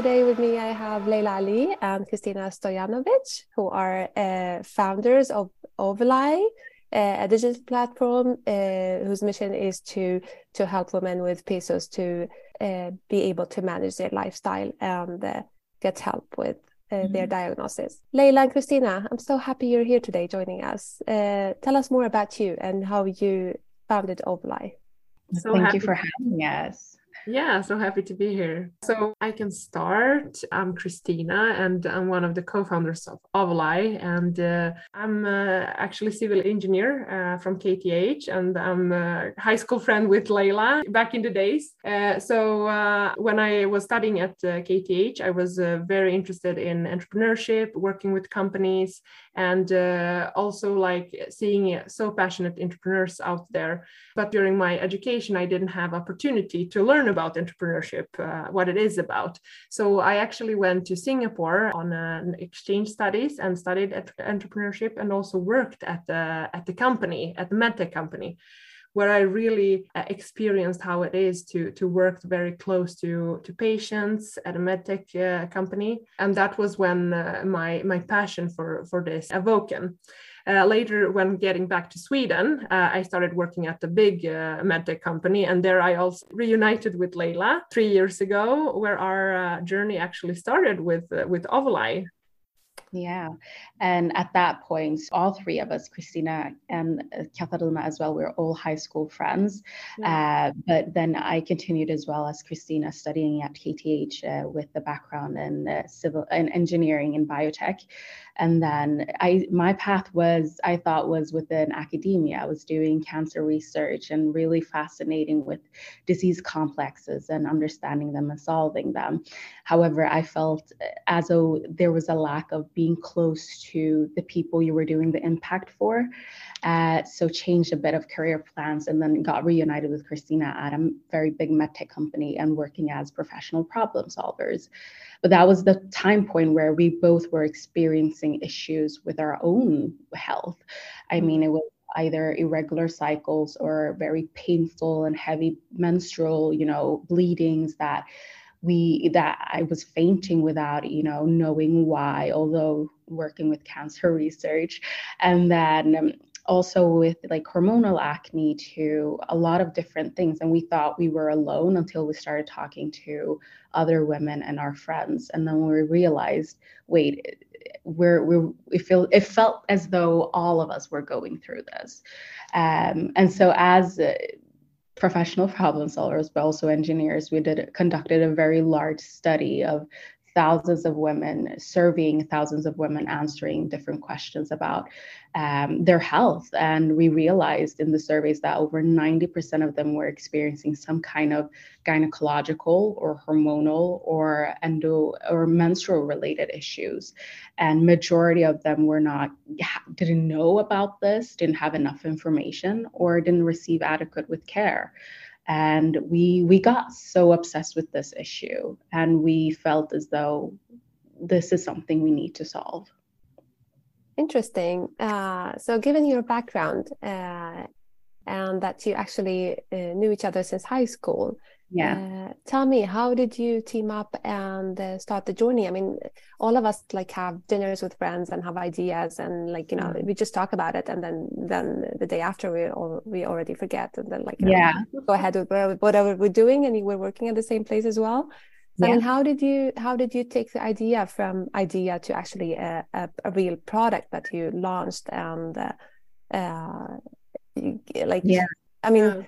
Hi, ladies. Today with me, I have Leyla Ali and Kristina Stojanovic, who are uh, founders of Ovulai, uh, a digital platform uh, whose mission is to to help women with PCOS to uh, be able to manage their lifestyle and uh, get help with uh, mm-hmm. their diagnosis. Leyla and Kristina, I'm so happy you're here today joining us. tell us more about you and how you founded Ovulai. So Thank you for having us. Yeah, so happy to be here. So I can start. I'm Kristina and I'm one of the co-founders of Ovulai, and uh, I'm uh, actually civil engineer uh, from KTH, and I'm a high school friend with Leyla back in the days. Uh, so uh, when I was studying at KTH, uh, I was very interested in entrepreneurship, working with companies, and uh, also like seeing uh, so passionate entrepreneurs out there. But during my education, I didn't have opportunity to learn about entrepreneurship, uh, what it is about. So I actually went to Singapore on uh, an exchange studies and studied entrepreneurship and also worked at the at the company at the medtech company where I really uh, experienced how it is to to work very close to to patients at a medtech uh, company, and that was when uh, my my passion for for this awoken. Uh, later, when getting back to Sweden, uh, I started working at the big uh, medtech company, and there I also reunited with Leyla three years ago, where our journey actually started with with Ovulai. Yeah. And at that point, all three of us, Kristina and Katarina as well, we are all high school friends. Yeah. Uh, but then I continued as well as Kristina studying at KTH uh, with the background in uh, civil and engineering and biotech and then i my path was i thought was within academia i was doing cancer research and really fascinating with disease complexes and understanding them and solving them however i felt as though there was a lack of being close to the people you were doing the impact for uh, so changed a bit of career plans and then got reunited with Kristina at a very big medtech company and working as professional problem solvers. But that was the time point where we both were experiencing issues with our own health. I mm-hmm. mean, it was either irregular cycles or very painful and heavy menstrual, you know, bleedings that we that I was fainting without, you know, knowing why, although working with cancer research. And then um, also with like hormonal acne to a lot of different things. And we thought we were alone until we started talking to other women and our friends. And then we realized wait we're we're we feel it felt as though all of us were going through this. Um, and so as uh, professional problem solvers but also engineers. We did conducted a very large study of thousands of women surveying thousands of women answering different questions about um, their health. And we realized in the surveys that over 90% of them were experiencing some kind of gynecological or hormonal or endo or menstrual related issues. And majority of them were not didn't know about this didn't have enough information or didn't receive adequate with care and we we got so obsessed with this issue and we felt as though this is something we need to solve. Interesting. Uh, so given your background uh, and that you actually uh, knew each other since high school yeah uh, tell me how did you team up and uh, start the journey i mean all of us like have dinners with friends and have ideas and like you know mm. we just talk about it and then then the day after we all we already forget and then like yeah go ahead with whatever we're doing and we're working at the same place as well so, yeah. I mean, how did you how did you take the idea from idea to actually a, a, a real product that you launched and uh, uh, like yeah I mean.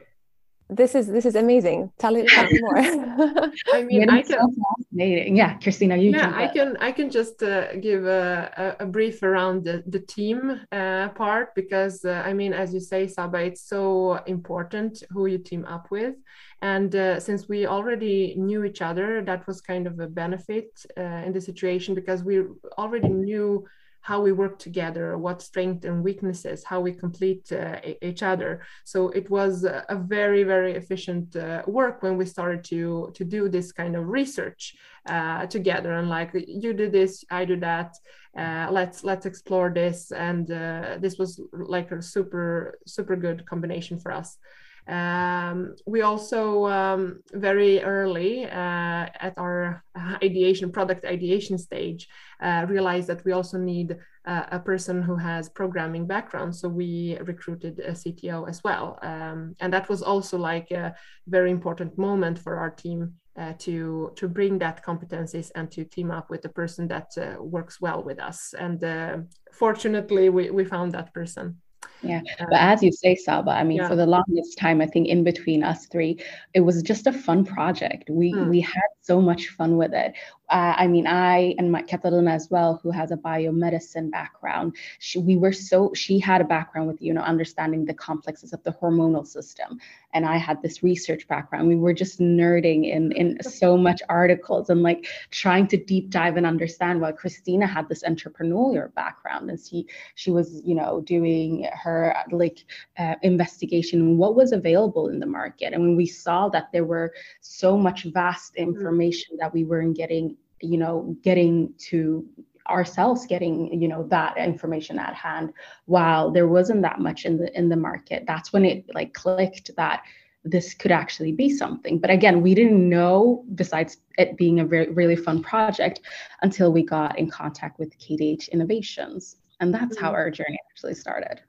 Yeah this is this is amazing. Tell it more. I mean, I can. Fascinating. Yeah, Kristina, you. Yeah, I can. I can just uh, give a, a, brief around the the team uh, part because uh, I mean, as you say, Saba, it's so important who you team up with, and uh, since we already knew each other, that was kind of a benefit uh, in the situation because we already knew how we work together, what strengths and weaknesses, how we complete uh, each other. So it was a very, very efficient uh, work when we started to to do this kind of research uh, together and like you do this, I do that. Uh, let's let's explore this, and uh, this was like a super super good combination for us. Um, we also um, very early uh, at our ideation product ideation stage uh, realized that we also need uh, a person who has programming background. So we recruited a CTO as well, um, and that was also like a very important moment for our team uh, to to bring that competencies and to team up with a person that uh, works well with us. And uh, fortunately, we we found that person. Yeah, but as you say, Saba, I mean, yeah. for the longest time, I think in between us three, it was just a fun project. We mm. we had so much fun with it uh, I mean, I and my Katarina as well, who has a biomedicine background, she, we were so, she had a background with, you know, understanding the complexes of the hormonal system. And I had this research background. We were just nerding in, in so much articles and like trying to deep dive and understand while Kristina had this entrepreneurial background and she, she was, you know, doing her like uh, investigation what was available in the market. And when we saw that there were so much vast mm. information that we weren't getting you know getting to ourselves getting you know that information at hand while there wasn't that much in the in the market that's when it like clicked that this could actually be something. But again we didn't know besides it being a very really fun project until we got in contact with KTH innovations. And that's how mm-hmm. our journey actually started.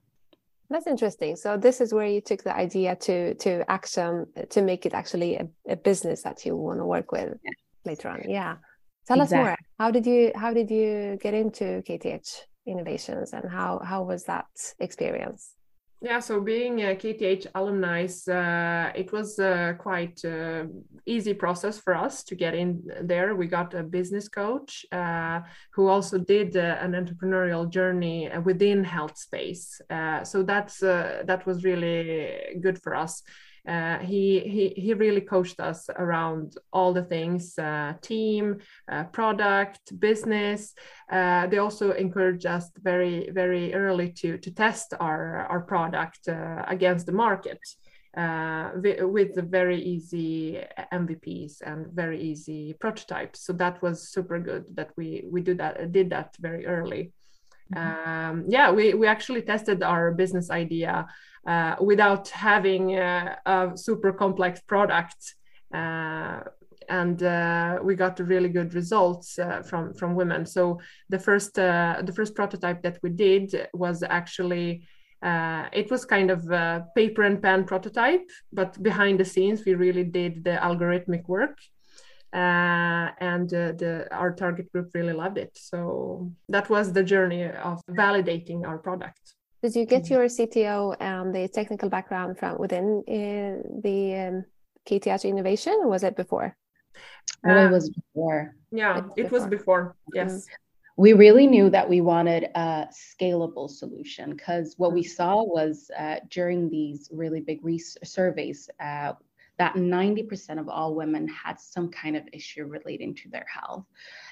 That's interesting. So this is where you took the idea to to action to make it actually a, a business that you want to work with yeah. later on. Yeah Tell exactly. us more. How did you how did you get into KTH Innovations and how how was that experience? Yeah, so being a KTH alumni, uh, it was a quite uh, easy process for us to get in there. We got a business coach uh, who also did uh, an entrepreneurial journey within health space. Uh, so that's uh, that was really good for us uh, he, he he really coached us around all the things uh, team uh, product business uh, they also encouraged us very very early to to test our our product uh, against the market uh, with the very easy MVPs and very easy prototypes. So that was super good that we we did that did that very early. Mm-hmm. Um, yeah, we we actually tested our business idea uh, without having uh, a super complex product. Uh, and uh, we got really good results uh, from from women. So the first uh, the first prototype that we did was actually it was kind of a paper and pen prototype, but behind the scenes we really did the algorithmic work. And the our target group really loved it. So that was the journey of validating our product. Did you get mm-hmm. your CTO and the technical background from within uh, the um, KTH Innovation, or was it before? It was before. Yeah, it, was before. Yes. Mm-hmm. We really knew that we wanted a scalable solution because what we mm-hmm. saw was uh, during these really big surveys, uh, that 90% of all women had some kind of issue relating to their health.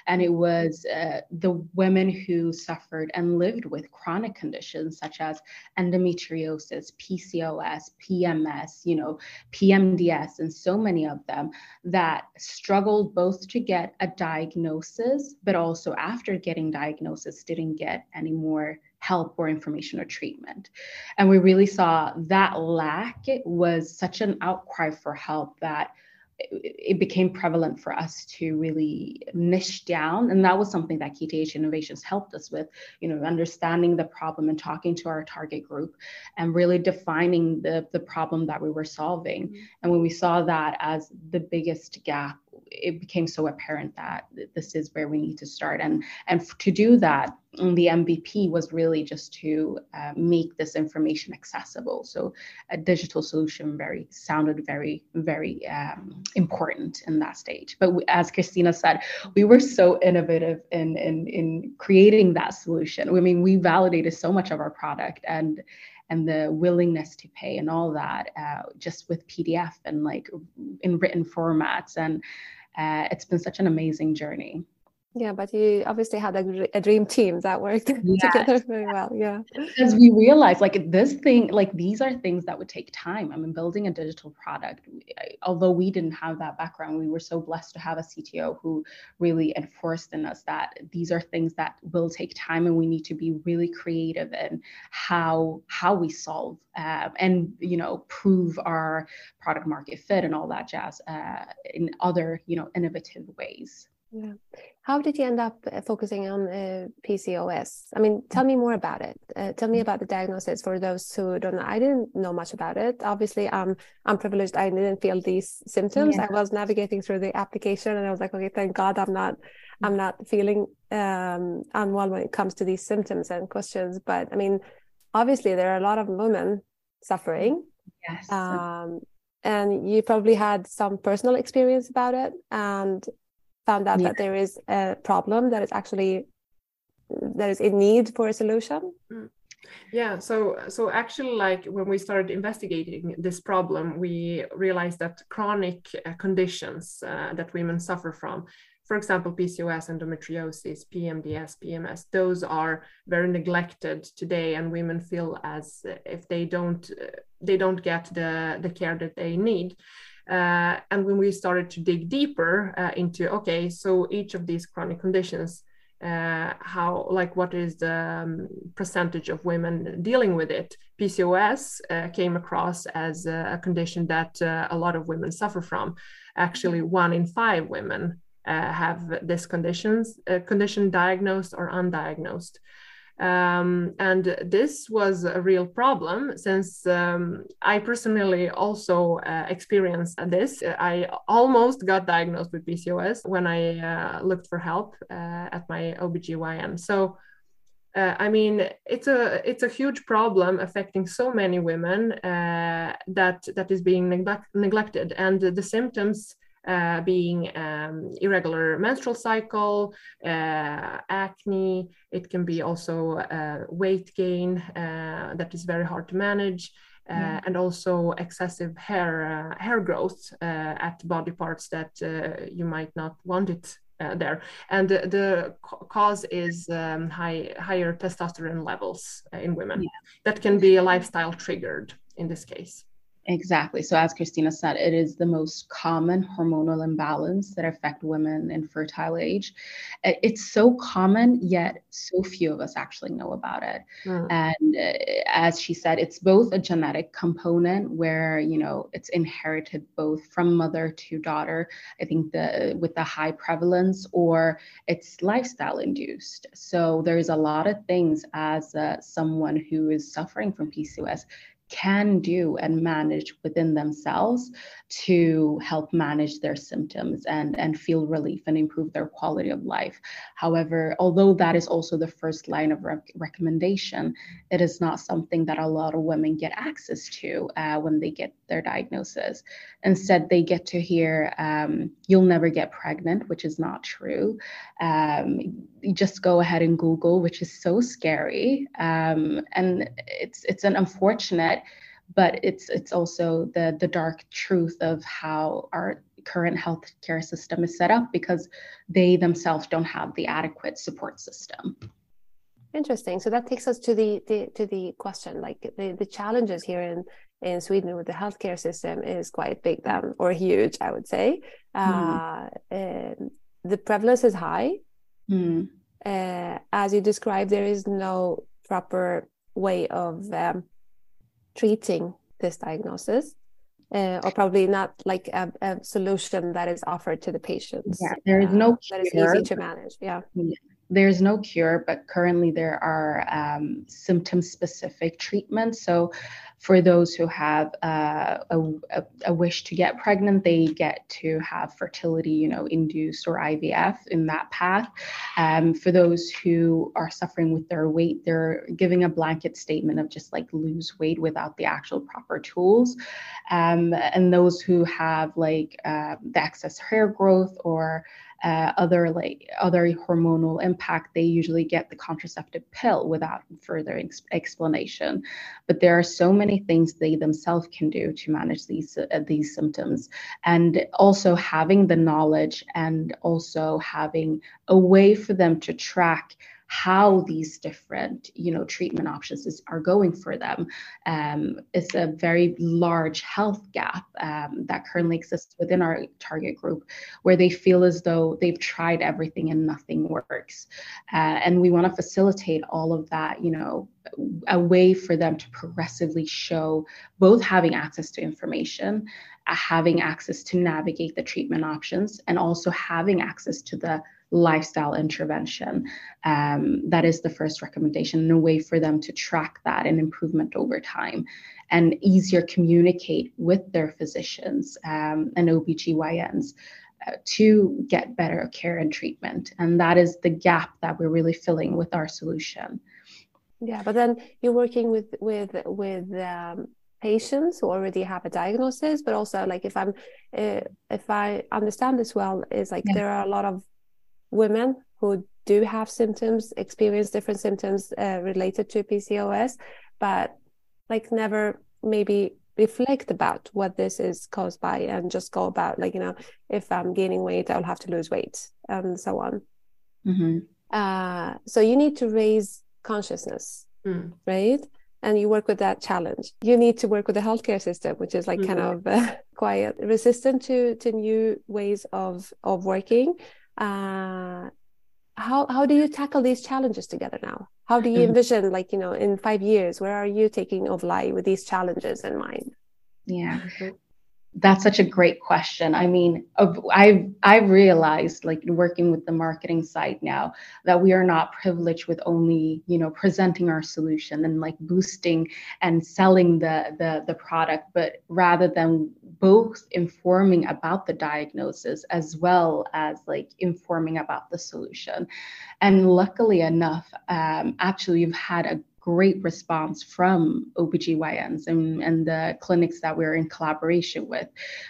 And it was uh, the women who suffered and lived with chronic conditions such as endometriosis, PCOS, PMS, you know, PMDS, and so many of them that struggled both to get a diagnosis, but also after getting diagnosis, didn't get any more help or information or treatment. And we really saw that lack was such an outcry for help that it became prevalent for us to really niche down and that was something that kth innovations helped us with you know understanding the problem and talking to our target group and really defining the, the problem that we were solving mm-hmm. and when we saw that as the biggest gap it became so apparent that this is where we need to start. And and to do that the mvp was really just to uh, make this information accessible. So a digital solution very sounded very very um, important in that stage. But we, as kristina said we were so innovative in, in in creating that solution. I mean we validated so much of our product and and the willingness to pay and all that uh, just with pdf and like in written formats and uh, it's been such an amazing journey. Yeah, but you obviously had a, a dream team that worked together very well. Yeah. Because we realized like this thing, like these are things that would take time. I mean, building a digital product, although we didn't have that background, we were so blessed to have a CTO who really enforced in us that these are things that will take time and we need to be really creative in how how we solve uh, and you know prove our product market fit and all that jazz uh, in other you know innovative ways. Yeah. How did you end up uh, focusing on uh, PCOS? I mean, tell me more about it. Uh, tell me about the diagnosis for those who don't know. I didn't know much about it. Obviously, I'm I'm privileged. I didn't feel these symptoms. Yeah. I was navigating through the application, and I was like, okay, thank God, I'm not I'm not feeling um, unwell when it comes to these symptoms and questions. But I mean, obviously, there are a lot of women suffering. Yes. Um, and you probably had some personal experience about it and found out yeah. that there is a problem that is actually there is a need for a solution mm. yeah so so actually like when we started investigating this problem we realized that chronic uh, conditions uh, that women suffer from for example pcos endometriosis pmds pms those are very neglected today and women feel as if they don't uh, they don't get the the care that they need uh, and when we started to dig deeper uh, into, okay, so each of these chronic conditions, uh, how, like, what is the um, percentage of women dealing with it? PCOS uh, came across as a, condition that uh, a lot of women suffer from. Actually, one in five women uh, have this conditions, condition diagnosed or undiagnosed. Um, and this was a real problem since um, I personally also uh, experienced this. I almost got diagnosed with PCOS when I uh, looked for help uh, at my OBGYN. So, uh, I mean, it's a it's a huge problem affecting so many women uh, that that is being neglect, neglected, and the symptoms uh, being um, irregular menstrual cycle, uh, acne. It can be also uh, weight gain uh, that is very hard to manage. Mm. And also excessive hair hair growth at body parts that you might not want it uh, there. And the, the cause is um, high, higher testosterone levels in women. Yeah. That can be a lifestyle triggered in this case. Exactly. So, as Kristina said, it is the most common hormonal imbalance that affect women in fertile age. It's so common, yet so few of us actually know about it. Mm. And uh, as she said, it's both a genetic component where you know it's inherited both from mother to daughter. I think the with the high prevalence, or it's lifestyle induced. So there's a lot of things as uh, someone who is suffering from PCOS can do and manage within themselves to help manage their symptoms and, and feel relief and improve their quality of life. However, although that is also the first line of rec- recommendation, it is not something that a lot of women get access to uh, when they get their diagnosis. Instead, they get to hear, um, you'll never get pregnant, which is not true. Um, just go ahead and Google, which is so scary. Um, and it's, it's an unfortunate but it's it's also the the dark truth of how our current healthcare system is set up because they themselves don't have the adequate support system interesting so that takes us to the, the to the question like the, the challenges here in in sweden with the healthcare system is quite big then or huge i would say mm. uh, the prevalence is high mm. uh, as you described there is no proper way of um, treating this diagnosis uh, or probably not like a, a, solution that is offered to the patients. Yeah, there is no uh, that is easy to manage. Yeah. yeah. There's no cure, but currently there are um, symptom specific treatments. So for those who have uh, a, a, wish to get pregnant, they get to have fertility, you know, induced or IVF in that path. Um, for those who are suffering with their weight, they're giving a blanket statement of just like lose weight without the actual proper tools. Um, and those who have like uh, the excess hair growth or uh, other like other hormonal impact, they usually get the contraceptive pill without further ex- explanation. But there are so many things they themselves can do to manage these uh, these symptoms, and also having the knowledge and also having a way for them to track how these different you know treatment options is, are going for them. Um, it's a very large health gap um, that currently exists within our target group where they feel as though they've tried everything and nothing works. Uh, and we want to facilitate all of that you know a way for them to progressively show both having access to information uh, having access to navigate the treatment options and also having access to the lifestyle intervention. Um, that is the first recommendation, and a way for them to track that and improvement over time and easier communicate with their physicians um, and OBGYNs. Uh, to get better care and treatment. And that is the gap that we're really filling with our solution. Yeah, but then you're working with with with um, patients who already have a diagnosis, but also like if I'm uh, if I understand this well, is like yeah. there are a lot of women who do have symptoms experience different symptoms uh, related to PCOS, but like never maybe reflect about what this is caused by and just go about like you know if i'm gaining weight i'll have to lose weight and so on mm-hmm. uh, so you need to raise consciousness mm. right and you work with that challenge you need to work with the healthcare system which is like mm-hmm. kind of uh, quite resistant to to new ways of of working uh, how how do you tackle these challenges together now? How do you mm. envision like you know in five years where are you taking Ovulai with these challenges in mind? Yeah mm-hmm that's such a great question. I mean, I've I've realized, like working with the marketing side now, that we are not privileged with only you know presenting our solution and like boosting and selling the the the product, but rather than both informing about the diagnosis as well as like informing about the solution. And luckily enough, um, actually, we've had a great response from OBGYNs and, and the clinics that we're in collaboration with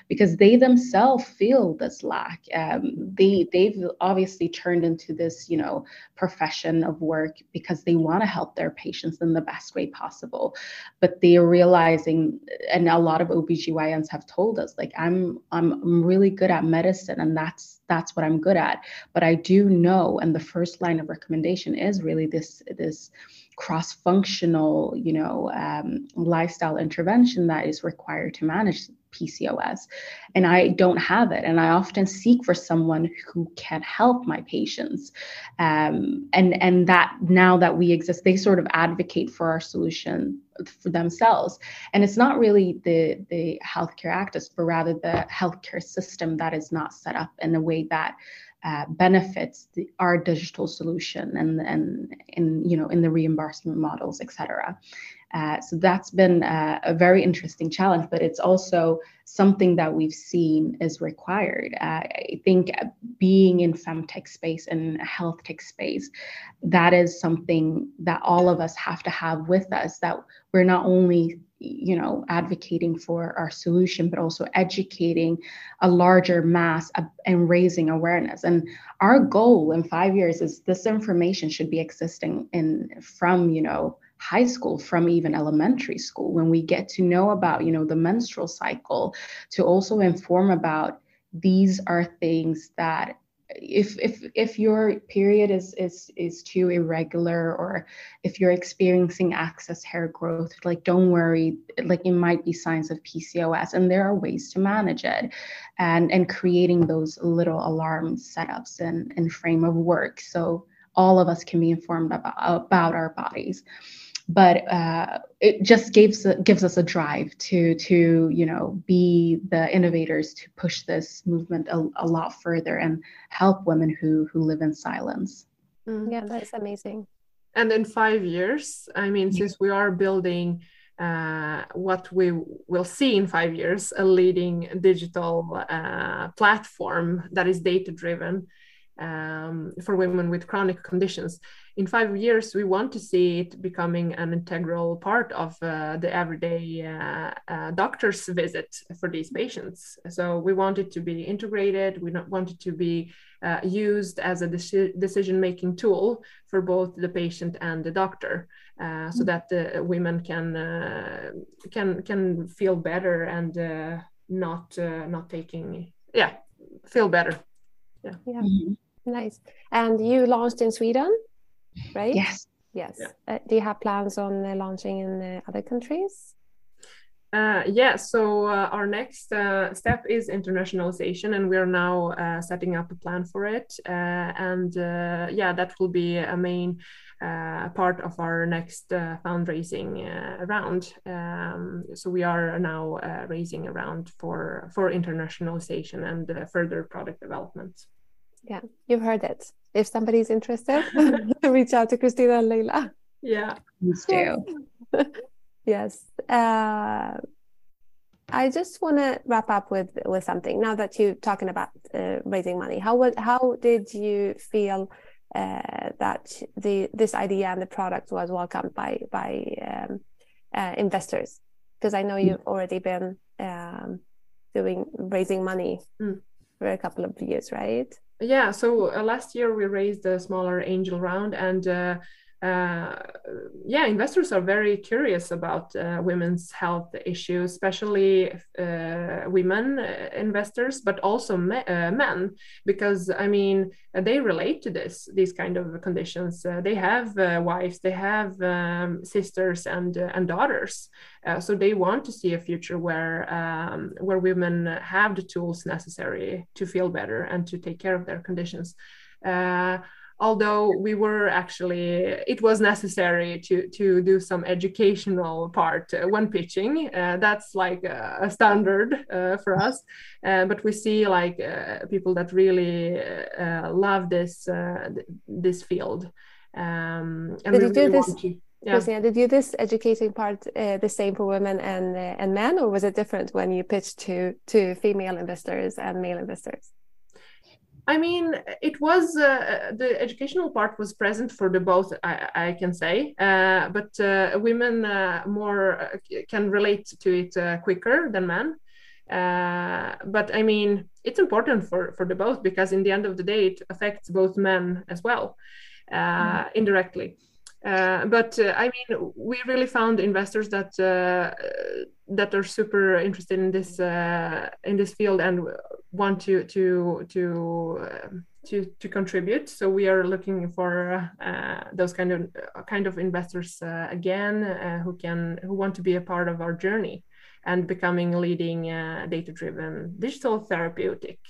because they themselves feel this lack. Um, they, they've obviously turned into this, you know, profession of work because they want to help their patients in the best way possible. But they are realizing, and a lot of OBGYNs have told us, like, I'm, I'm really good at medicine and that's, that's what I'm good at. But I do know, and the first line of recommendation is really this, this, cross-functional, you know, um, lifestyle intervention that is required to manage PCOS. And I don't have it. And I often seek for someone who can help my patients. Um, and, and that now that we exist, they sort of advocate for our solution for themselves. And it's not really the, the healthcare actors, but rather the healthcare system that is not set up in a way that uh, benefits the, our digital solution and and in you know in the reimbursement models, et cetera. Uh, so that's been uh, a very interesting challenge, but it's also something that we've seen is required. Uh, I think being in femtech space and health tech space, that is something that all of us have to have with us. That we're not only you know advocating for our solution but also educating a larger mass and raising awareness. And our goal in 5 years is this information should be existing in from you know high school from even elementary school. When we get to know about you know the menstrual cycle to also inform about these are things that if if if your period is is is too irregular or if you're experiencing excess hair growth like don't worry like it might be signs of PCOS and there are ways to manage it. And and creating those little alarm setups and and frame of work so all of us can be informed about about our bodies but uh, it just gives gives us a drive to to you know be the innovators to push this movement a, a lot further and help women who who live in silence. Mm, yeah, that's amazing. And in five years, I mean, yeah. since we are building uh, what we will see in five years, a leading digital uh, platform that is data driven um, for women with chronic conditions. In five years, we want to see it becoming an integral part of uh, the everyday uh, uh, doctor's visit for these patients. So we want it to be integrated. We want it to be uh, used as a de- decision making tool for both the patient and the doctor. Uh, so mm. that the women can uh, can can feel better and uh, not uh, not taking yeah feel better yeah yeah mm-hmm. Nice and you launched in sweden right yes yes yeah. Uh, do you have plans on launching in other countries uh, yeah, so uh, our next uh, step is internationalization, and we are now uh, setting up a plan for it. Uh, and uh, yeah, that will be a main part of our next fundraising round. Um, so we are now raising around for for internationalization and further product development. Yeah, you've heard it. If somebody's interested, reach out to Kristina and Leyla. Yeah, please do. Yes. Uh, I just want to wrap up with with something. Now that you're talking about uh, raising money, how was how did you feel uh, that the this idea and the product was welcomed by by um, uh, investors? Because I know mm. you've already been um, doing raising money mm. for a couple of years, right? Yeah. So uh, last year we raised a smaller angel round and uh, uh, yeah, investors are very curious about uh, women's health issues, especially uh, women uh, investors, but also me uh, men, because I mean they relate to this these kind of conditions. Uh, they have wives, they have um, sisters and and daughters, so they want to see a future where um, where women have the tools necessary to feel better and to take care of their conditions although we were actually it was necessary to to do some educational part uh, when pitching. Uh, that's like a, a standard uh, for us. Uh, but we see like uh, people that really uh, love this this field. Um, and did you do this to, yeah. did you do this educating part the same for women and and men or was it different when you pitched to to female investors and male investors I mean, it was uh, the educational part was present for the both. I, I can say, uh, but uh, women uh, more uh, can relate to it uh, quicker than men. but I mean, it's important for for the both because in the end of the day, it affects both men as well, mm. indirectly. Uh, but uh, I mean, we really found investors that uh, that are super interested in this uh, in this field and want to to to um, to to contribute. So we are looking for uh, those kind of kind of investors again who can who want to be a part of our journey and becoming leading data driven digital therapeutic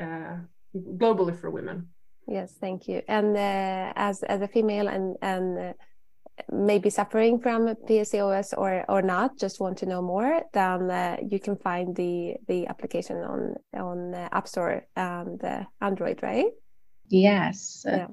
globally for women. Yes, thank you. And uh, as as a female and and uh, maybe suffering from PCOS or or not, just want to know more, then uh, you can find the the application on on App Store and uh, Android, right? Yes. Yeah.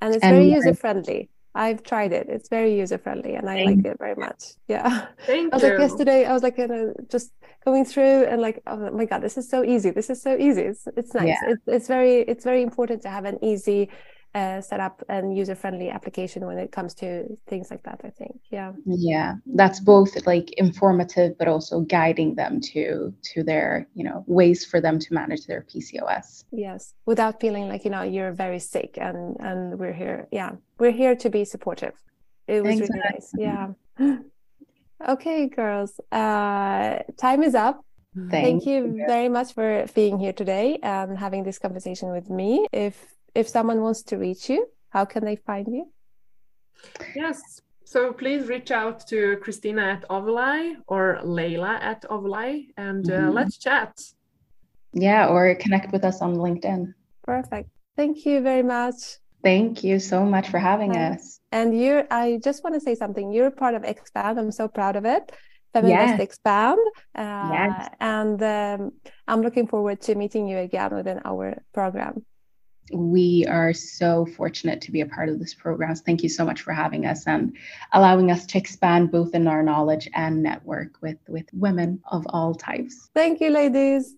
And it's and very user friendly. I've tried it. It's very user friendly, and I like it very much. Yeah. Thank I was you. like yesterday. I was like uh, just going through and like, oh my god, this is so easy. This is so easy. It's it's nice. Yeah. It's it's very it's very important to have an easy uh, set up and user friendly application when it comes to things like that i think. Yeah. Yeah. That's both like informative but also guiding them to to their you know ways for them to manage their pcos yes. Without feeling like you know you're very sick and and we're here. Yeah. We're here to be supportive. It was exactly. really nice. Yeah. Okay girls. Uh time is up. Thank, Thank you, you. very much for being here today and having this conversation with me. If if someone wants to reach you, how can they find you? Yes. So please reach out to Kristina at Ovulai or Leyla at Ovulai and uh, mm-hmm. let's chat. Yeah, or connect with us on LinkedIn. Perfect. Thank you very much. Thank you so much for having us. And you I just want to say something. You're part of Expand. I'm so proud of it. Feminvest yes. Expand. Uh, yes. And um, I'm looking forward to meeting you again within our program we are so fortunate to be a part of this program. Thank you so much for having us and allowing us to expand both in our knowledge and network with, with women of all types. Thank you, ladies.